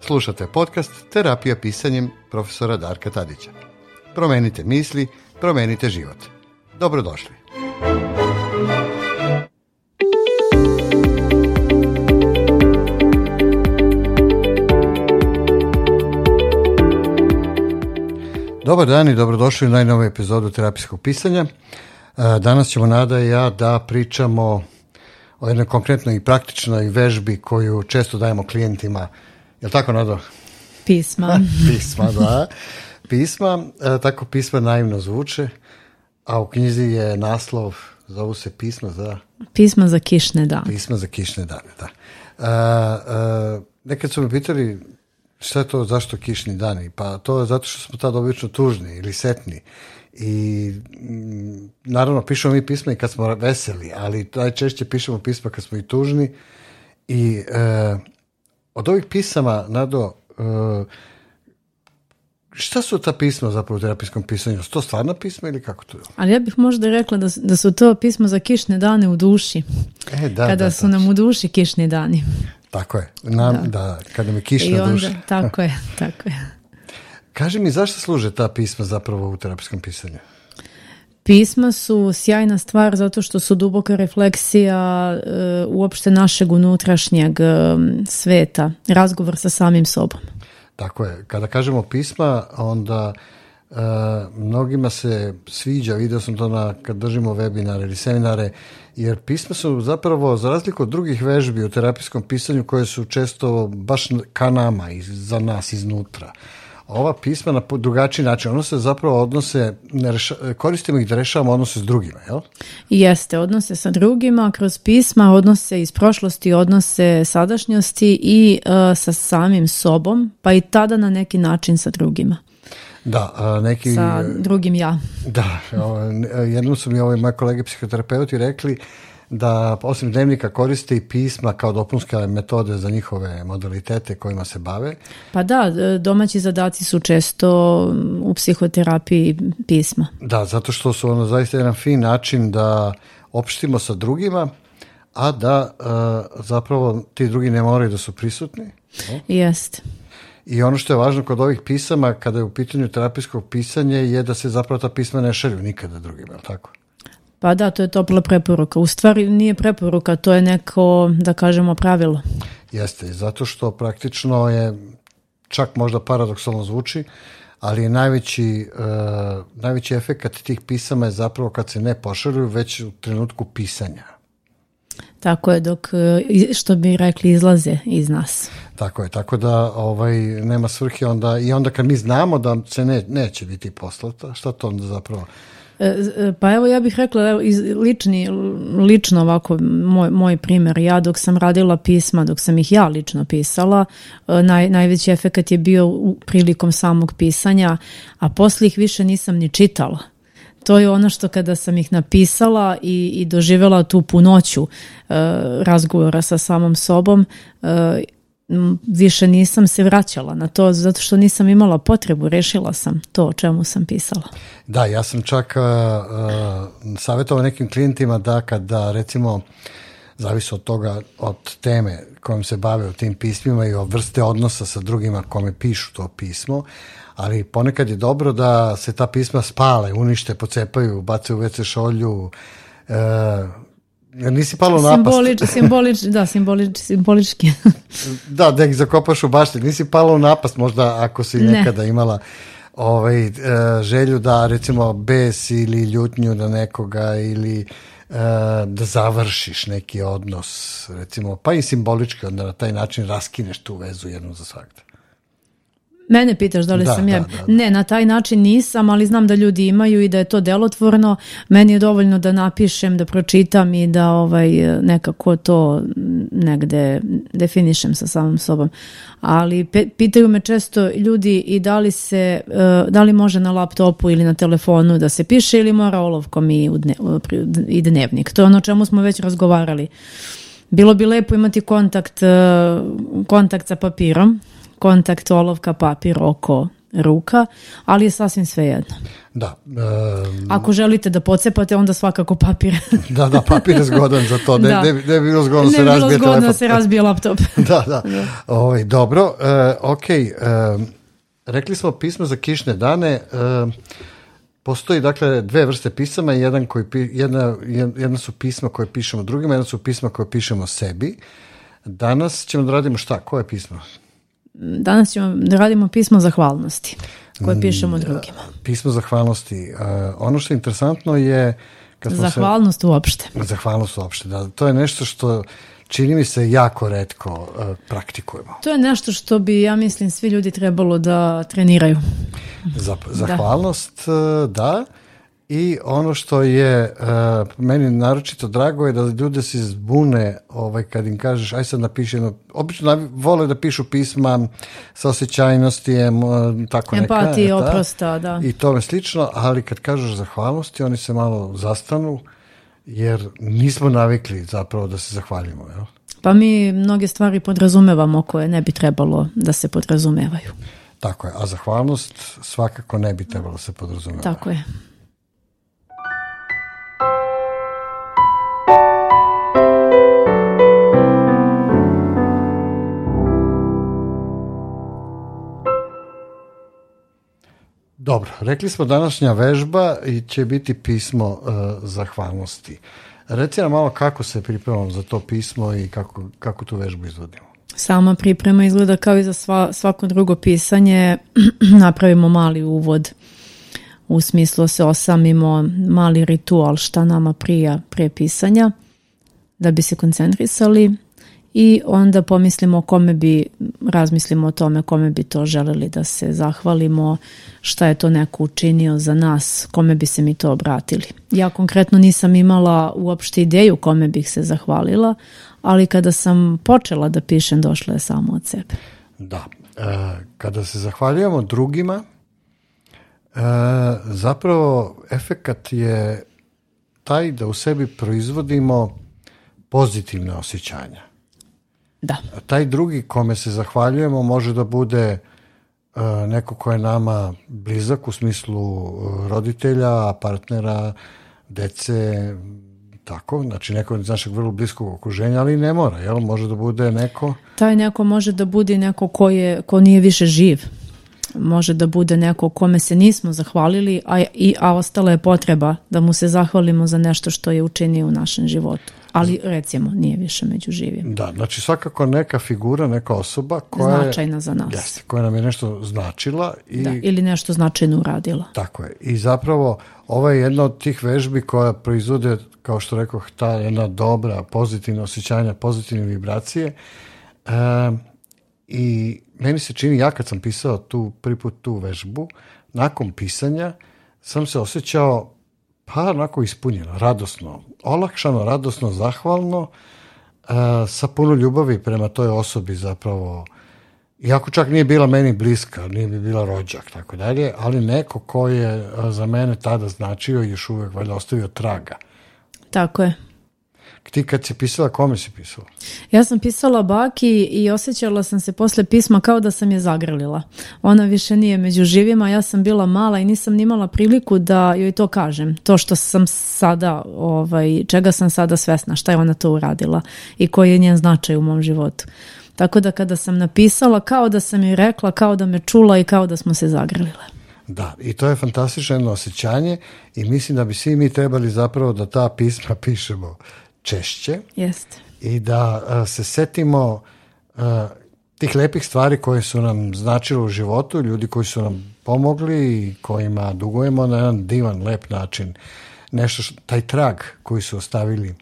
Slušate podcast Terapija pisanjem profesora Darka Tadića. Promenite misli, promenite život. Dobrodošli. Dobar dan i dobrodošli u najnovu epizodu terapijskog pisanja. E, danas ćemo Nada i ja da pričamo o jednoj konkretnoj i praktičnoj vežbi koju često dajemo klijentima. Je tako, Nado? Pisma. pisma, da. Pisma, e, tako pisma naivno zvuče, a u knjizi je naslov, zovu se pisma za... Pisma za kišne dane. Pisma za kišne dane, da. E, e, nekad su me pitali šta je to, zašto kišni dani? Pa to je zato što smo tad obično tužni ili setni i mm, naravno pišemo mi pisma i kad smo veseli, ali najčešće pišemo pisma kad smo i tužni i e, od ovih pisama, Nado, e, šta su ta pisma zapravo u terapijskom pisanju? Su to stvarna pisma ili kako to je? Ali ja bih možda rekla da, da su to pisma za kišne dane u duši. E, da, Kada da, su nam u duši kišni dani. Tako je. Nam, da. da, kada mi kišna I onda, Tako je, tako je. Kaži mi zašto služe ta pisma zapravo u terapijskom pisanju? Pisma su sjajna stvar zato što su duboka refleksija e, uopšte našeg unutrašnjeg e, sveta, razgovor sa samim sobom. Tako je. Kada kažemo pisma, onda e, mnogima se sviđa, vidio sam to na, kad držimo webinare ili seminare, jer pisma su zapravo, za razliku od drugih vežbi u terapijskom pisanju, koje su često baš ka nama, iz, za nas iznutra, ova pisma na drugačiji način. Ono se zapravo odnose, koristimo ih da rešavamo odnose s drugima, jel? Jeste, odnose sa drugima, kroz pisma, odnose iz prošlosti, odnose sadašnjosti i e, sa samim sobom, pa i tada na neki način sa drugima. Da, neki... Sa drugim ja. Da, jednom su mi ovi ovaj, moji kolege psihoterapeuti rekli da osim dnevnika koriste i pisma kao dopunske metode za njihove modalitete kojima se bave. Pa da, e, domaći zadaci su često mm, u psihoterapiji pisma. Da, zato što su ono zaista jedan fin način da opštimo sa drugima, a da e, zapravo ti drugi ne moraju da su prisutni. Jeste. I ono što je važno kod ovih pisama, kada je u pitanju terapijskog pisanja, je da se zapravo ta pisma ne šalju nikada drugima, tako? Pa da, to je topla preporuka. U stvari nije preporuka, to je neko, da kažemo, pravilo. Jeste, zato što praktično je, čak možda paradoksalno zvuči, ali najveći, uh, najveći efekt tih pisama je zapravo kad se ne pošalju, već u trenutku pisanja. Tako je, dok, e, što bi rekli, izlaze iz nas. Tako je, tako da ovaj, nema svrhe onda, i onda kad mi znamo da se neće biti poslata, šta to onda zapravo E, e, pa evo ja bih rekla evo, iz, lični, lično ovako moj, moj primjer, ja dok sam radila pisma, dok sam ih ja lično pisala, e, najveći efekat je bio u prilikom samog pisanja, a poslije ih više nisam ni čitala. To je ono što kada sam ih napisala i, i doživjela tu punoću razgovora sa samom sobom, više nisam se vraćala na to zato što nisam imala potrebu, rešila sam to o čemu sam pisala. Da, ja sam čak uh, savjetovao nekim klijentima da kada recimo zavisno od toga, od teme kojom se bave u tim pismima i o vrste odnosa sa drugima kome pišu to pismo, ali ponekad je dobro da se ta pisma spale, unište, pocepaju, bace u WC šolju, e, E, nisi palo na napast? simbolič, da, simbolič, simbolički. da, da ih zakopaš u bašti. Nisi palo u napast možda ako si nekada imala ovaj, e, želju da recimo bes ili ljutnju na nekoga ili e, da završiš neki odnos recimo pa i simbolički onda na taj način raskineš tu vezu jednu za svakda. Mene pitaš da li sam ja. ne, na taj način nisam, ali znam da ljudi imaju i da je to delotvorno. Meni je dovoljno da napišem, da pročitam i da ovaj nekako to negde definišem sa samom sobom. Ali pitaju me često ljudi i da li se eh, da li može na laptopu ili na telefonu da se piše ili mora olovkom i, i dnevnik. To je ono o čemu smo već razgovarali. Bilo bi lepo imati kontakt eh, kontakt sa papirom kontakt olovka, papir oko ruka, ali je sasvim svejedno. Da. Ako želite da pocepate, onda svakako papir. da, da, papir je zgodan za to. Ne, da. ne, bilo zgodno, se, bilo se razbije laptop. da, da. Ovaj, dobro, e, ok. rekli smo pismo za kišne dane. Postoji dakle dve vrste pisama, jedan koji, jedna, jedna su pisma koje pišemo drugima, jedna su pisma koje pišemo sebi. Danas ćemo da radimo šta? Koje pismo? danas ćemo, radimo pismo zahvalnosti koje mm, pišemo e, drugima. Pismo zahvalnosti. E, ono što je interesantno je... Kad zahvalnost se... uopšte. Zahvalnost uopšte, da. To je nešto što čini mi se jako redko e, praktikujemo. To je nešto što bi, ja mislim, svi ljudi trebalo da treniraju. Zahvalnost, da. da i ono što je e, meni naročito drago je da ljude se zbune ovaj, kad im kažeš aj sad napiši jedno, obično vole da pišu pisma sa osjećajnosti tako neka. oprosta, da. I tome slično, ali kad kažeš zahvalnosti, oni se malo zastanu jer nismo navikli zapravo da se zahvaljujemo, jel? Pa mi mnoge stvari podrazumevamo koje ne bi trebalo da se podrazumevaju. Tako je, a zahvalnost svakako ne bi trebalo se podrazumijevati. Tako je. Dobro, rekli smo današnja vežba i će biti pismo e, zahvalnosti. Reci nam malo kako se pripremamo za to pismo i kako, kako tu vežbu izvodimo. Sama priprema izgleda kao i za svako drugo pisanje. Napravimo mali uvod u smislu se osamimo mali ritual šta nama prija prije pisanja da bi se koncentrisali i onda pomislimo o kome bi, razmislimo o tome kome bi to želeli da se zahvalimo, šta je to neko učinio za nas, kome bi se mi to obratili. Ja konkretno nisam imala uopšte ideju kome bih se zahvalila, ali kada sam počela da pišem, došlo je samo od sebe. Da, e, kada se zahvaljujemo drugima, e, zapravo efekat je taj da u sebi proizvodimo pozitivne osjećanja. Da. taj drugi kome se zahvaljujemo može da bude e, neko ko je nama blizak u smislu e, roditelja, partnera, dece, tako, znači neko iz našeg vrlo bliskog okruženja, ali ne mora, jel? Može da bude neko... Taj neko može da bude neko ko, je, ko nije više živ može da bude neko kome se nismo zahvalili, a, i, a ostala je potreba da mu se zahvalimo za nešto što je učinio u našem životu. Ali recimo nije više među živim. Da, znači svakako neka figura, neka osoba koja značajna za nas. koja nam je nešto značila i ili nešto značajno uradila. Tako je. I zapravo ovo je jedna od tih vežbi koja proizvode kao što rekoh ta jedna dobra, pozitivna osjećanja, pozitivne vibracije. Um, i meni se čini, ja kad sam pisao tu, prvi put tu vežbu, nakon pisanja sam se osjećao pa onako ispunjeno, radosno, olakšano, radosno, zahvalno, e, sa puno ljubavi prema toj osobi zapravo. Iako čak nije bila meni bliska, nije mi bila rođak, tako dalje, ali neko ko je e, za mene tada značio i još uvijek valjda ostavio traga. Tako je ti kad si pisala, kome si pisala? Ja sam pisala baki i osjećala sam se posle pisma kao da sam je zagrlila. Ona više nije među živima, ja sam bila mala i nisam nimala priliku da joj to kažem. To što sam sada, ovaj, čega sam sada svesna, šta je ona to uradila i koji je njen značaj u mom životu. Tako da kada sam napisala, kao da sam joj rekla, kao da me čula i kao da smo se zagrlile. Da, i to je fantastično osjećanje i mislim da bi svi mi trebali zapravo da ta pisma pišemo češće Jest. i da e, se setimo e, tih lepih stvari koje su nam značile u životu, ljudi koji su nam pomogli i kojima dugujemo na jedan divan, lep način. Nešto, taj trag koji su ostavili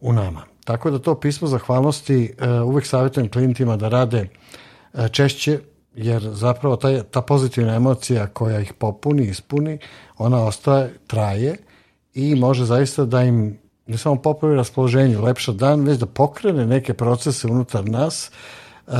u nama. Tako da to pismo zahvalnosti uh, e, uvijek savjetujem klijentima da rade češće, jer zapravo ta pozitivna emocija koja ih popuni, ispuni, ona ostaje, traje i može zaista da im ne samo popravi raspoloženje, lepša dan, već da pokrene neke procese unutar nas, e,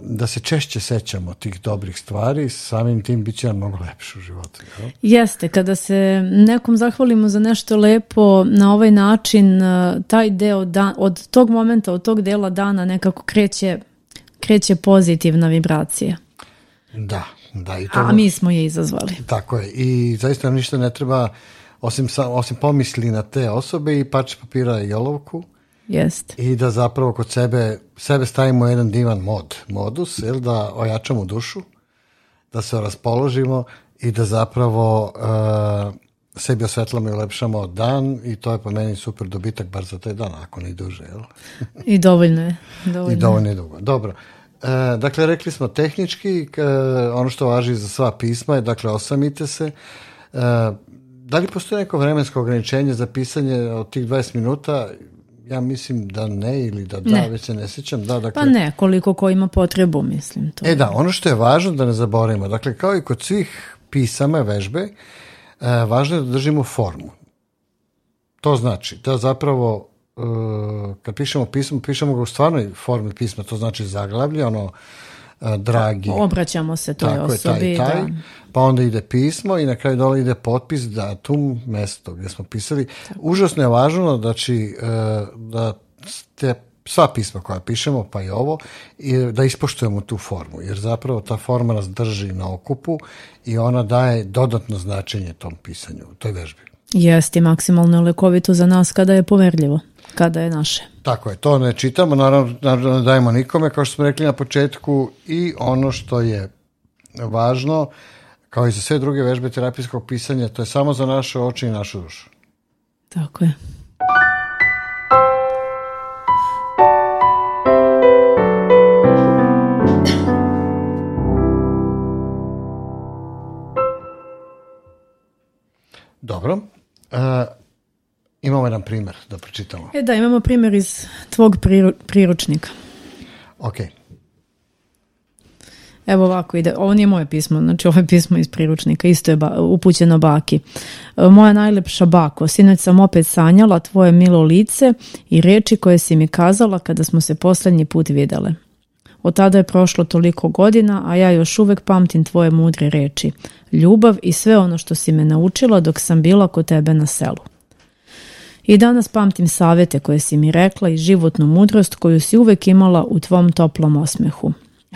da se češće sećamo tih dobrih stvari, samim tim bit će nam mnogo lepše u životu. Jeste, kada se nekom zahvalimo za nešto lepo, na ovaj način e, taj deo dan, od tog momenta, od tog dela dana nekako kreće, kreće pozitivna vibracija. Da, da. I to... A ono mi smo je izazvali. Tako je, i zaista ništa ne treba osim, osim pomisli na te osobe i pač papira i olovku. Jest. I da zapravo kod sebe, sebe stavimo jedan divan mod, modus, jel, da ojačamo dušu, da se raspoložimo i da zapravo eh, sebi osvetlamo i ulepšamo dan i to je po meni super dobitak, bar za taj dan, ako ne duže. Jel? I dovoljno je. I dovoljno je dugo. Dobro. Eh, dakle, rekli smo tehnički, eh, ono što važi za sva pisma je, dakle, osamite se, da li postoji neko vremensko ograničenje za pisanje od tih 20 minuta? Ja mislim da ne ili da da, već se ne sjećam. Da, dakle... Pa ne, koliko ko ima potrebu, mislim. To. E da, ono što je važno da ne zaboravimo, dakle kao i kod svih pisama, vežbe, e, važno je da držimo formu. To znači da zapravo e, kad pišemo pismo, pišemo ga u stvarnoj formi pisma, to znači zaglavlje, ono dragi. Obraćamo se toj osobi. Pa onda ide pismo i na kraju dole ide potpis, tu mesto gdje smo pisali. Užasno je važno znači, e, da te sva pisma koja pišemo, pa i ovo, i da ispoštujemo tu formu, jer zapravo ta forma nas drži na okupu i ona daje dodatno značenje tom pisanju, toj vežbi. Jeste maksimalno lekovito za nas kada je povjerljivo, kada je naše. Tako je, to ne čitamo, naravno, naravno ne dajemo nikome, kao što smo rekli na početku i ono što je važno, kao i za sve druge vežbe terapijskog pisanja, to je samo za naše oči i našu dušu. Tako je. Dobro. E, Imamo jedan primjer da pročitamo. E da, imamo primjer iz tvog priručnika. Ok. Evo ovako ide, ovo nije moje pismo, znači ovo je pismo iz priručnika, isto je upućeno baki. E, Moja najljepša bako, sinoć sam opet sanjala tvoje milo lice i riječi koje si mi kazala kada smo se posljednji put vidjele. Od tada je prošlo toliko godina, a ja još uvijek pamtim tvoje mudre riječi, ljubav i sve ono što si me naučila dok sam bila kod tebe na selu. I danas pamtim savjete koje si mi rekla i životnu mudrost koju si uvek imala u tvom toplom osmehu.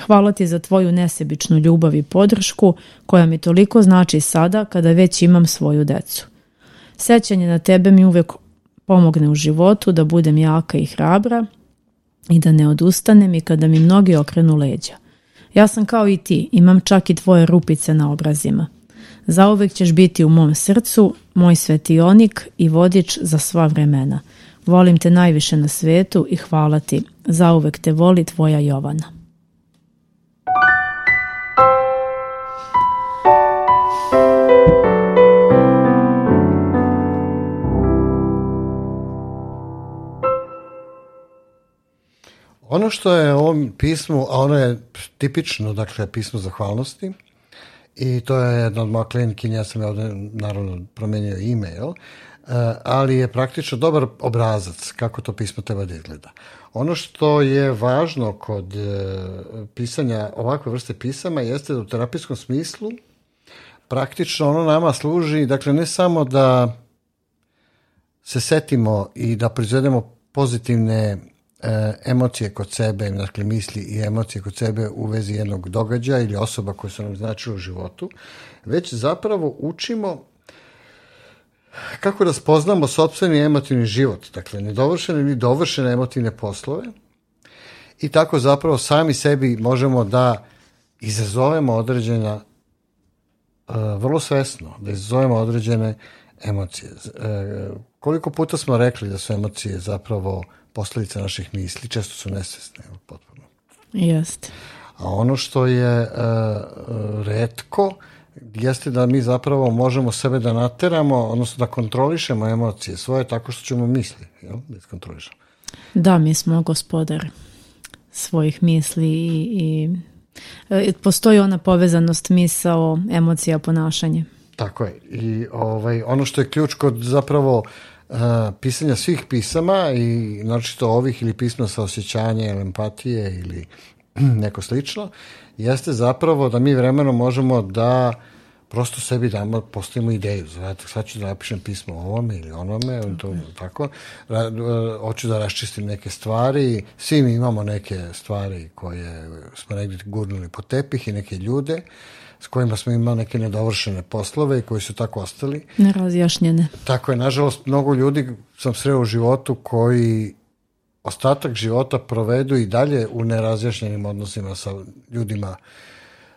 Hvala ti za tvoju nesebičnu ljubav i podršku koja mi toliko znači sada kada već imam svoju decu. Sećanje na tebe mi uvek pomogne u životu da budem jaka i hrabra i da ne odustanem i kada mi mnogi okrenu leđa. Ja sam kao i ti, imam čak i tvoje rupice na obrazima. Zauvek ćeš biti u mom srcu, moj svetionik i vodič za sva vremena. Volim te najviše na svetu i hvala ti. Zauvek te voli tvoja Jovana. Ono što je u ovom pismu, a ono je tipično, dakle, pismo zahvalnosti, i to je jedna od moja klinikinja, ja sam je naravno promijenio e-mail, e, ali je praktično dobar obrazac kako to pismo treba da izgleda. Ono što je važno kod e, pisanja ovakve vrste pisama jeste da u terapijskom smislu praktično ono nama služi, dakle ne samo da se setimo i da proizvedemo pozitivne E, emocije kod sebe, dakle misli i emocije kod sebe u vezi jednog događaja ili osoba koja su nam značila u životu, već zapravo učimo kako raspoznamo sobstveni emotivni život, dakle nedovršene ili dovršene emotivne poslove i tako zapravo sami sebi možemo da izazovemo određena, e, vrlo svesno, da izazovemo određene emocije. E, koliko puta smo rekli da su emocije zapravo posljedica naših misli, često su nesvesne potpuno. Jeste. A ono što je e, e redko jeste da mi zapravo možemo sebe da nateramo, odnosno da kontrolišemo emocije svoje tako što ćemo misli, da Da, mi smo gospodar svojih misli i, i e, postoji ona povezanost misao, emocija, ponašanje. Tako je. I ovaj, ono što je ključ kod zapravo eh, pisanja svih pisama i naročito ovih ili pisma sa osjećanja ili empatije ili neko slično, jeste zapravo da mi vremeno možemo da prosto sebi damo, postavimo ideju. Znate, sad ću da napišem pismo ovome ili onome, okay. to, tako. Ra, eh, hoću da raščistim neke stvari. Svi mi imamo neke stvari koje smo negdje gurnuli po tepih i neke ljude s kojima smo imali neke nedovršene poslove i koji su tako ostali. Nerazjašnjene. Tako je, nažalost, mnogo ljudi sam sreo u životu koji ostatak života provedu i dalje u nerazjašnjenim odnosima sa ljudima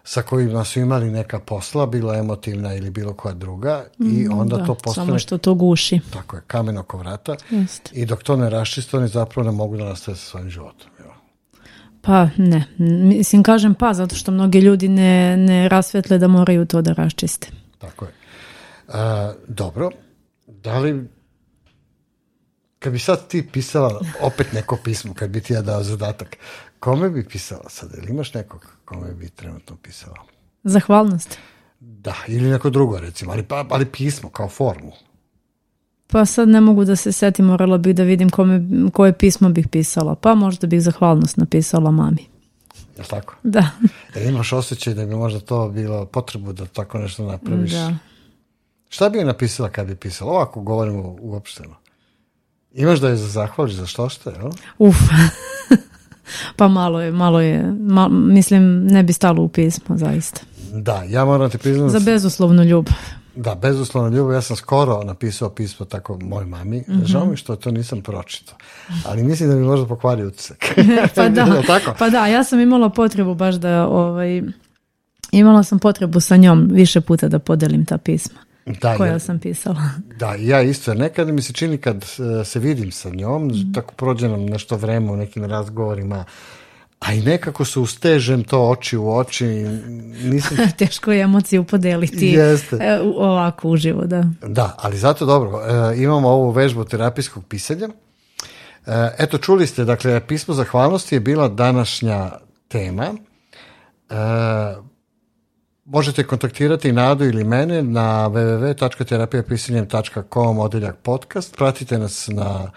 sa kojima su imali neka posla, bila emotivna ili bilo koja druga i mm, onda to postane... Samo što to guši. Tako je, kamen oko vrata. I dok to ne raščiste, oni zapravo ne mogu da sa svojim životom. Pa ne, mislim kažem pa zato što mnogi ljudi ne, ne rasvjetle da moraju to da raščiste. Tako je. dobro, da li kad bi sad ti pisala opet neko pismo, kad bi ti ja dao zadatak, kome bi pisala sad? Ili imaš nekog kome bi trenutno pisala? Zahvalnost. Da, ili neko drugo recimo, ali, pa, ali pismo kao formu. Pa sad ne mogu da se setim, morala bih da vidim kome, koje pismo bih pisala. Pa možda bih zahvalnost napisala mami. Je li tako? Da. Jer imaš osjećaj da bi možda to bilo potrebu da tako nešto napraviš. Da. Šta bi napisala kad bi pisala? Ovako govorimo uopšteno. Imaš da je zahvališ za što što, jel? Uf. pa malo je, malo je. mislim, ne bi stalo u pismo, zaista. Da, ja moram ti priznati. Za bezuslovnu ljubav. Da, bezoslovno ljubav. Ja sam skoro napisao pismo tako moj mami. Mhm. Žao mi što to nisam pročitao. Ali mislim da mi možda pokvari utisak. pa, da, pa da, ja sam imala potrebu baš da... Ovaj, imala sam potrebu sa njom više puta da podelim ta pisma. Da, koja ja, sam pisala. Da, ja isto. Nekad mi se čini kad eh, se vidim sa njom, mhm. tako prođe nam nešto vreme u nekim razgovorima, a i nekako se ustežem to oči u oči. Nisam... Teško je emociju podeliti e, ovako uživo, da. Da, ali zato dobro, e, imamo ovu vežbu terapijskog pisanja. E, eto, čuli ste, dakle, pismo zahvalnosti je bila današnja tema. Možete kontaktirati Nadu ili mene na www.terapijapisanjem.com odeljak podcast. Pratite nas na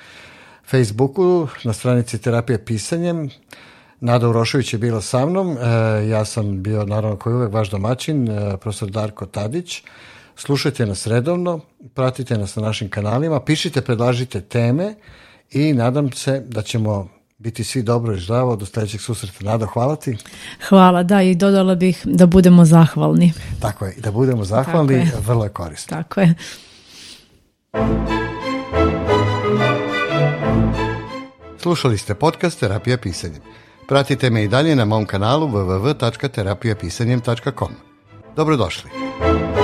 Facebooku, na stranici Terapija pisanjem. Nada Urošović je bila sa mnom, e, ja sam bio naravno koji uvek vaš domaćin, e, profesor Darko Tadić. Slušajte nas redovno, pratite nas na našim kanalima, pišite, predlažite teme i nadam se da ćemo biti svi dobro i zdravo do sljedećeg susreta. Nada, hvala ti. Hvala, da i dodala bih da budemo zahvalni. Tako je, da budemo zahvalni, vrlo je korisno. Tako je. Slušali ste podcast Terapija pisanjem. Pratite me i dalje na mom kanalu www.terapijapisanjem.com. Dobrodošli!